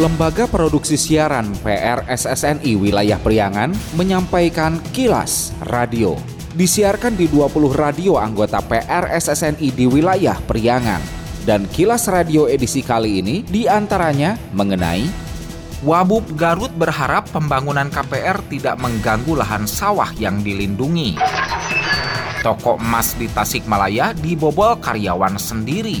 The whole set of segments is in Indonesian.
Lembaga Produksi Siaran PRSSNI Wilayah Priangan menyampaikan kilas radio. Disiarkan di 20 radio anggota PRSSNI di wilayah Priangan. Dan kilas radio edisi kali ini di antaranya mengenai Wabub Garut berharap pembangunan KPR tidak mengganggu lahan sawah yang dilindungi. Toko emas di Tasikmalaya dibobol karyawan sendiri.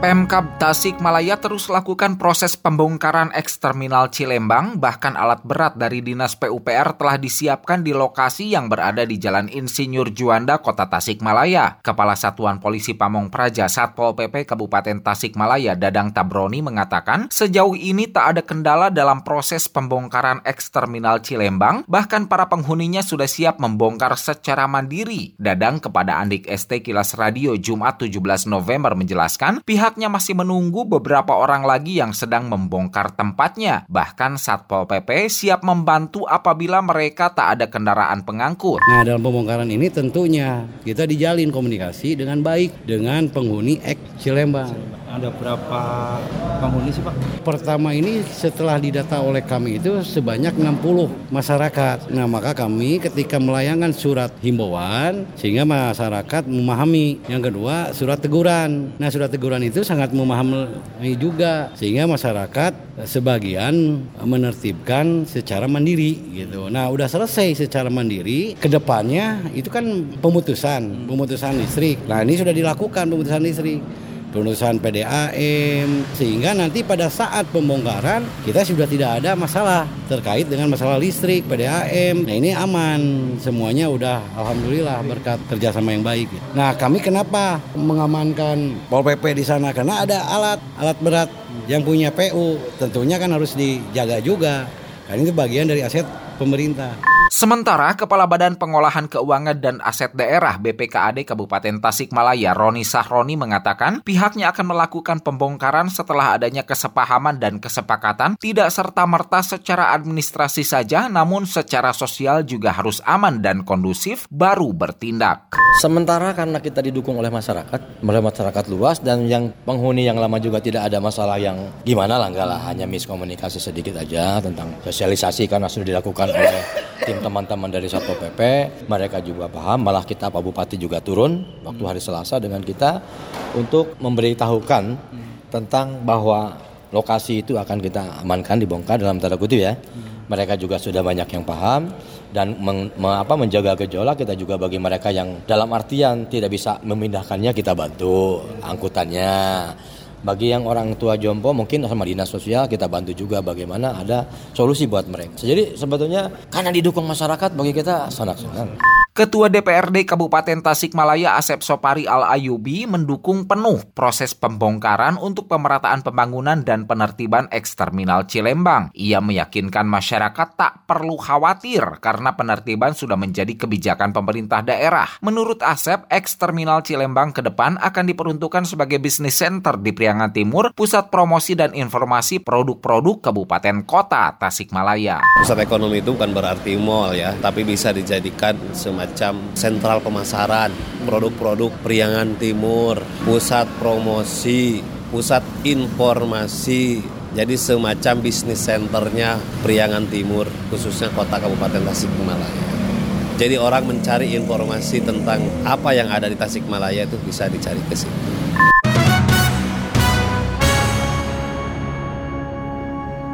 Pemkab Tasikmalaya terus lakukan proses pembongkaran eks terminal Cilembang, bahkan alat berat dari Dinas PUPR telah disiapkan di lokasi yang berada di Jalan Insinyur Juanda, Kota Tasikmalaya. Kepala Satuan Polisi Pamong Praja Satpol PP Kabupaten Tasikmalaya Dadang Tabroni mengatakan, sejauh ini tak ada kendala dalam proses pembongkaran eks terminal Cilembang, bahkan para penghuninya sudah siap membongkar secara mandiri. Dadang kepada Andik ST Kilas Radio Jumat 17 November menjelaskan, pihak pihaknya masih menunggu beberapa orang lagi yang sedang membongkar tempatnya. Bahkan Satpol PP siap membantu apabila mereka tak ada kendaraan pengangkut. Nah, dalam pembongkaran ini tentunya kita dijalin komunikasi dengan baik dengan penghuni Ek Cilembang. Ada berapa penghuni sih Pak? Pertama ini setelah didata oleh kami itu sebanyak 60 masyarakat. Nah maka kami ketika melayangkan surat himbauan sehingga masyarakat memahami. Yang kedua surat teguran. Nah surat teguran itu sangat memahami juga sehingga masyarakat sebagian menertibkan secara mandiri gitu. Nah udah selesai secara mandiri. Ke depannya itu kan pemutusan, pemutusan listrik. Nah ini sudah dilakukan pemutusan listrik penulisan PDAM sehingga nanti pada saat pembongkaran kita sudah tidak ada masalah terkait dengan masalah listrik PDAM nah ini aman. Semuanya udah alhamdulillah berkat kerjasama yang baik. Nah kami kenapa mengamankan Pol PP di sana? Karena ada alat alat berat yang punya PU tentunya kan harus dijaga juga. Karena itu bagian dari aset pemerintah Sementara Kepala Badan Pengolahan Keuangan dan Aset Daerah BPKAD Kabupaten Tasikmalaya Roni Sahroni mengatakan pihaknya akan melakukan pembongkaran setelah adanya kesepahaman dan kesepakatan tidak serta-merta secara administrasi saja namun secara sosial juga harus aman dan kondusif baru bertindak. Sementara karena kita didukung oleh masyarakat, oleh masyarakat luas dan yang penghuni yang lama juga tidak ada masalah yang gimana lah enggak lah hanya miskomunikasi sedikit aja tentang sosialisasi karena sudah dilakukan oleh tim teman-teman dari Satpol PP, mereka juga paham, malah kita Pak Bupati juga turun waktu hari Selasa dengan kita untuk memberitahukan tentang bahwa lokasi itu akan kita amankan, dibongkar dalam tanda kutip ya. Mereka juga sudah banyak yang paham dan meng, me, apa, menjaga gejolak kita juga bagi mereka yang dalam artian tidak bisa memindahkannya kita bantu angkutannya bagi yang orang tua jompo mungkin sama dinas sosial kita bantu juga bagaimana ada solusi buat mereka. Jadi sebetulnya karena didukung masyarakat bagi kita sonak-sonak. Ketua DPRD Kabupaten Tasikmalaya Asep Sopari Al-Ayubi mendukung penuh proses pembongkaran untuk pemerataan pembangunan dan penertiban eks terminal Cilembang. Ia meyakinkan masyarakat tak perlu khawatir karena penertiban sudah menjadi kebijakan pemerintah daerah. Menurut Asep, eks terminal Cilembang ke depan akan diperuntukkan sebagai bisnis center di Priangan Timur, pusat promosi dan informasi produk-produk Kabupaten Kota Tasikmalaya. Pusat ekonomi itu bukan berarti mall ya, tapi bisa dijadikan semacam sentral pemasaran, produk-produk Priangan Timur, pusat promosi, pusat informasi, jadi semacam bisnis centernya Priangan Timur, khususnya kota Kabupaten Tasikmalaya. Jadi orang mencari informasi tentang apa yang ada di Tasikmalaya itu bisa dicari ke sini.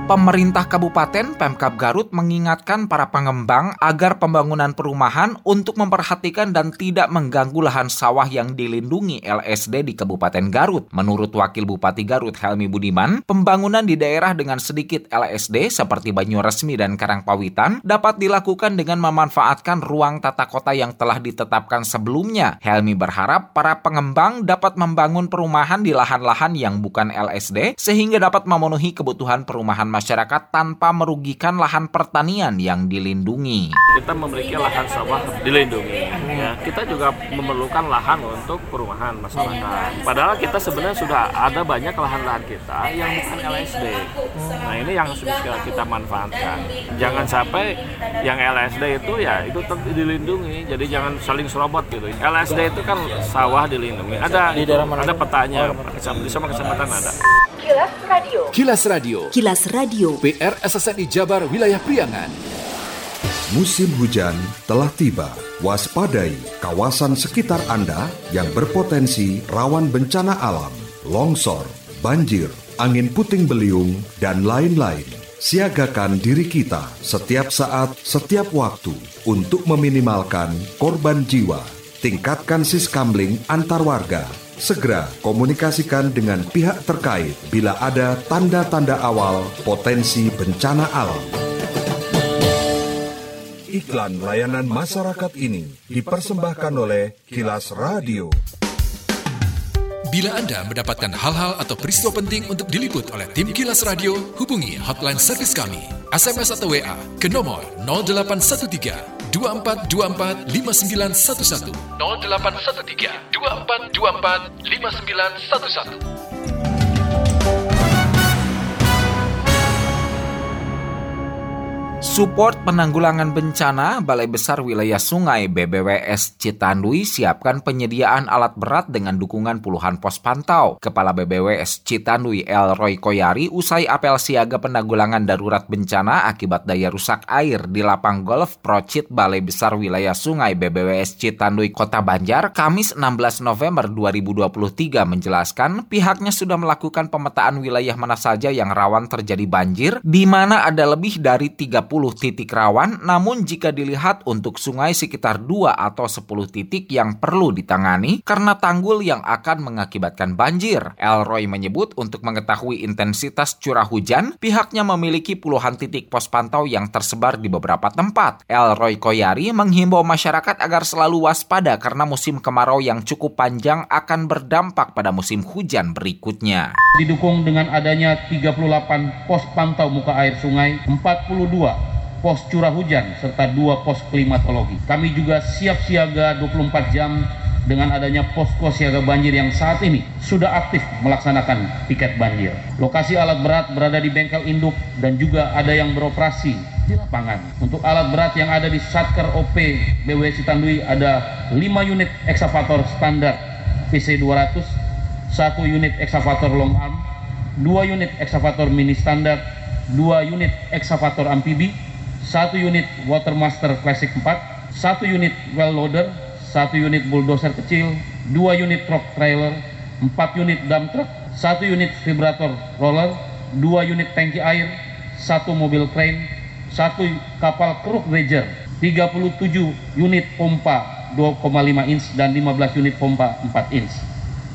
Pemerintah Kabupaten Pemkab Garut mengingatkan para pengembang agar pembangunan perumahan untuk memperhatikan dan tidak mengganggu lahan sawah yang dilindungi LSD di Kabupaten Garut. Menurut Wakil Bupati Garut Helmi Budiman, pembangunan di daerah dengan sedikit LSD seperti Banyu Resmi dan Karangpawitan dapat dilakukan dengan memanfaatkan ruang tata kota yang telah ditetapkan sebelumnya. Helmi berharap para pengembang dapat membangun perumahan di lahan-lahan yang bukan LSD sehingga dapat memenuhi kebutuhan perumahan masyarakat tanpa merugikan lahan pertanian yang dilindungi. Kita memiliki lahan sawah dilindungi, ya. Kita juga memerlukan lahan untuk perumahan masyarakat. Padahal kita sebenarnya sudah ada banyak lahan-lahan kita yang bukan LSD. Nah ini yang sudah kita manfaatkan. Jangan sampai yang LSD itu ya itu tetap dilindungi, jadi jangan saling serobot gitu. LSD itu kan sawah dilindungi. Ada itu, ada petanya, di sama kecamatan ada. Kilas Radio. Kilas Radio. Kilas Radio. PR SSNI Jabar Wilayah Priangan. Musim hujan telah tiba. Waspadai kawasan sekitar Anda yang berpotensi rawan bencana alam, longsor, banjir, angin puting beliung, dan lain-lain. Siagakan diri kita setiap saat, setiap waktu untuk meminimalkan korban jiwa. Tingkatkan siskamling antar warga Segera komunikasikan dengan pihak terkait bila ada tanda-tanda awal potensi bencana alam. Iklan layanan masyarakat ini dipersembahkan oleh Kilas Radio. Bila Anda mendapatkan hal-hal atau peristiwa penting untuk diliput oleh tim Kilas Radio, hubungi hotline servis kami, SMS atau WA ke nomor 0813 2424 5911 0813 2424 5911 Support penanggulangan bencana, Balai Besar Wilayah Sungai BBWS Citandui siapkan penyediaan alat berat dengan dukungan puluhan pos pantau. Kepala BBWS Citandui Elroy Koyari usai apel siaga penanggulangan darurat bencana akibat daya rusak air di lapang golf Procit Balai Besar Wilayah Sungai BBWS Citandui Kota Banjar Kamis 16 November 2023 menjelaskan pihaknya sudah melakukan pemetaan wilayah mana saja yang rawan terjadi banjir di mana ada lebih dari 30 titik rawan, namun jika dilihat untuk sungai sekitar 2 atau 10 titik yang perlu ditangani karena tanggul yang akan mengakibatkan banjir. Elroy menyebut untuk mengetahui intensitas curah hujan, pihaknya memiliki puluhan titik pos pantau yang tersebar di beberapa tempat. Elroy Koyari menghimbau masyarakat agar selalu waspada karena musim kemarau yang cukup panjang akan berdampak pada musim hujan berikutnya. Didukung dengan adanya 38 pos pantau muka air sungai, 42 pos curah hujan, serta dua pos klimatologi. Kami juga siap siaga 24 jam dengan adanya posko siaga banjir yang saat ini sudah aktif melaksanakan piket banjir. Lokasi alat berat berada di bengkel induk dan juga ada yang beroperasi di lapangan. Untuk alat berat yang ada di Satker OP BW Sitandui ada 5 unit eksavator standar PC 200, 1 unit eksavator long arm, 2 unit eksavator mini standar, 2 unit eksavator amfibi, satu unit Watermaster Classic 4, satu unit well loader, satu unit bulldozer kecil, dua unit truck trailer, empat unit dump truck, satu unit vibrator roller, dua unit tangki air, satu mobil crane, satu kapal kruk dredger, 37 unit pompa 2,5 inch dan 15 unit pompa 4 inch.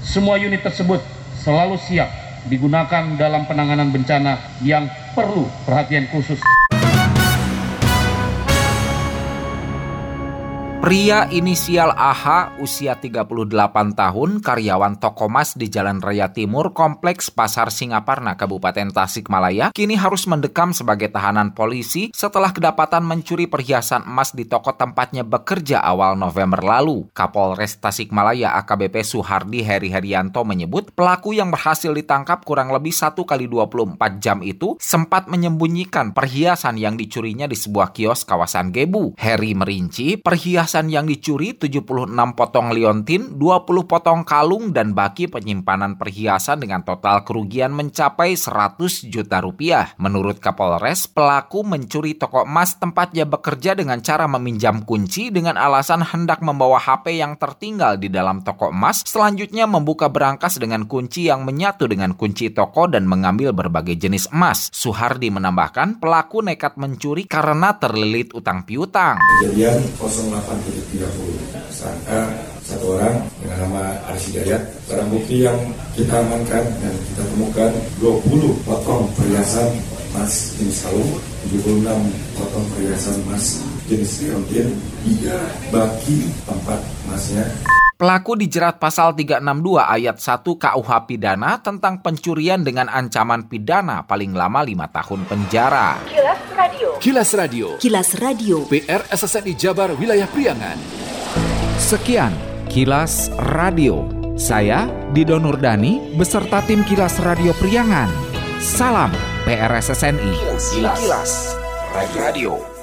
Semua unit tersebut selalu siap digunakan dalam penanganan bencana yang perlu perhatian khusus. Pria inisial AH usia 38 tahun, karyawan toko mas di Jalan Raya Timur, Kompleks Pasar Singaparna, Kabupaten Tasikmalaya, kini harus mendekam sebagai tahanan polisi setelah kedapatan mencuri perhiasan emas di toko tempatnya bekerja awal November lalu. Kapolres Tasikmalaya AKBP Suhardi Heri Herianto menyebut pelaku yang berhasil ditangkap kurang lebih 1 kali 24 jam itu sempat menyembunyikan perhiasan yang dicurinya di sebuah kios kawasan Gebu. Heri merinci perhiasan perhiasan yang dicuri 76 potong liontin, 20 potong kalung dan baki penyimpanan perhiasan dengan total kerugian mencapai 100 juta rupiah. Menurut Kapolres, pelaku mencuri toko emas tempatnya bekerja dengan cara meminjam kunci dengan alasan hendak membawa HP yang tertinggal di dalam toko emas, selanjutnya membuka berangkas dengan kunci yang menyatu dengan kunci toko dan mengambil berbagai jenis emas. Suhardi menambahkan, pelaku nekat mencuri karena terlilit utang piutang. Kejadian 08 30 tersangka satu orang dengan nama Aris Hidayat barang bukti yang kita amankan dan kita temukan 20 potong perhiasan emas jenis kalung 76 potong perhiasan emas jenis liontin 3 baki 4 emasnya. Pelaku dijerat pasal 362 ayat 1 KUH pidana tentang pencurian dengan ancaman pidana paling lama 5 tahun penjara. Kilas Radio. Kilas Radio. Kilas Radio. PR SSNI Jabar Wilayah Priangan. Sekian Kilas Radio. Saya Dido Nurdani beserta tim Kilas Radio Priangan. Salam PRSSNI. Kilas, Kilas. Radio.